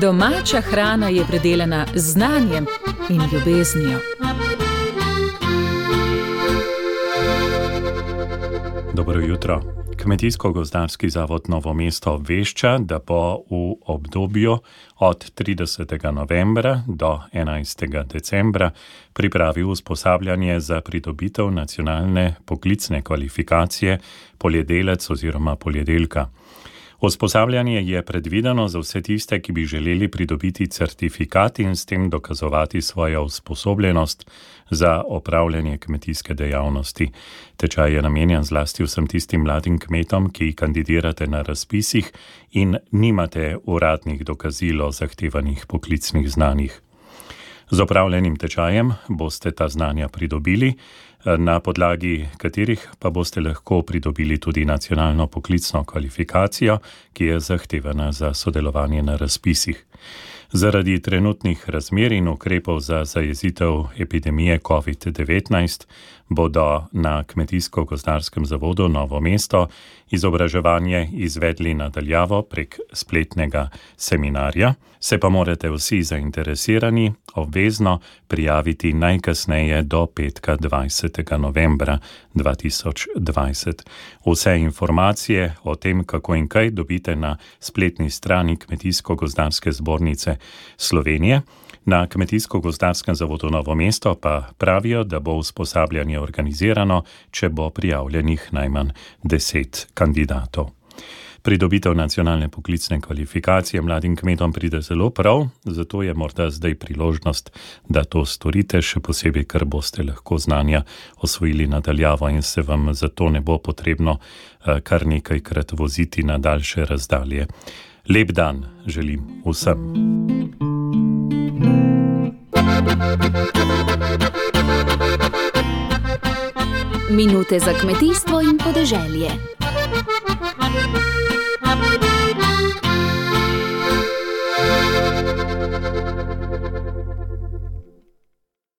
Domača hrana je predelana z znanjem in ljubeznijo. Dobro jutro. Kmetijsko-gozdarski zavod Novo mesto obvešča, da bo v obdobju od 30. novembra do 11. decembra pripravil usposabljanje za pridobitev nacionalne poklicne kvalifikacije poljedelec oziroma poljedelka. Usposabljanje je predvideno za vse tiste, ki bi želeli pridobiti certifikat in s tem dokazovati svojo usposobljenost za opravljanje kmetijske dejavnosti. Tečaj je namenjen zlasti vsem tistim mladim kmetom, ki kandidirate na razpisih in nimate uradnih dokazil o zahtevanih poklicnih znanjih. Z opravljenim tečajem boste ta znanja pridobili, na podlagi katerih pa boste lahko pridobili tudi nacionalno poklicno kvalifikacijo, ki je zahtevana za sodelovanje na razpisih. Zaradi trenutnih razmer in ukrepov za zajezitev epidemije COVID-19 bodo na Kmetijsko-gozdarskem zavodu Novo mesto izobraževanje izvedli nadaljavo prek spletnega seminarja, se pa morate vsi zainteresirani obvezno prijaviti najkasneje do petka 20. novembra 2020. Vse informacije o tem, kako in kaj dobite na spletni strani Kmetijsko-gozdarske zbornice Slovenije. Na Kmetijsko-gozdarskem zavodu Novo mesto pa pravijo, da bo usposabljanje organizirano, če bo prijavljenih najmanj deset kandidatov. Pridobitev nacionalne poklicne kvalifikacije mladim kmetom pride zelo prav, zato je morda zdaj priložnost, da to storite, še posebej, ker boste lahko znanja osvojili nadaljavo in se vam zato ne bo potrebno kar nekajkrat voziti na daljše razdalje. Lep dan želim vsem. Minute za kmetijstvo in podeželje.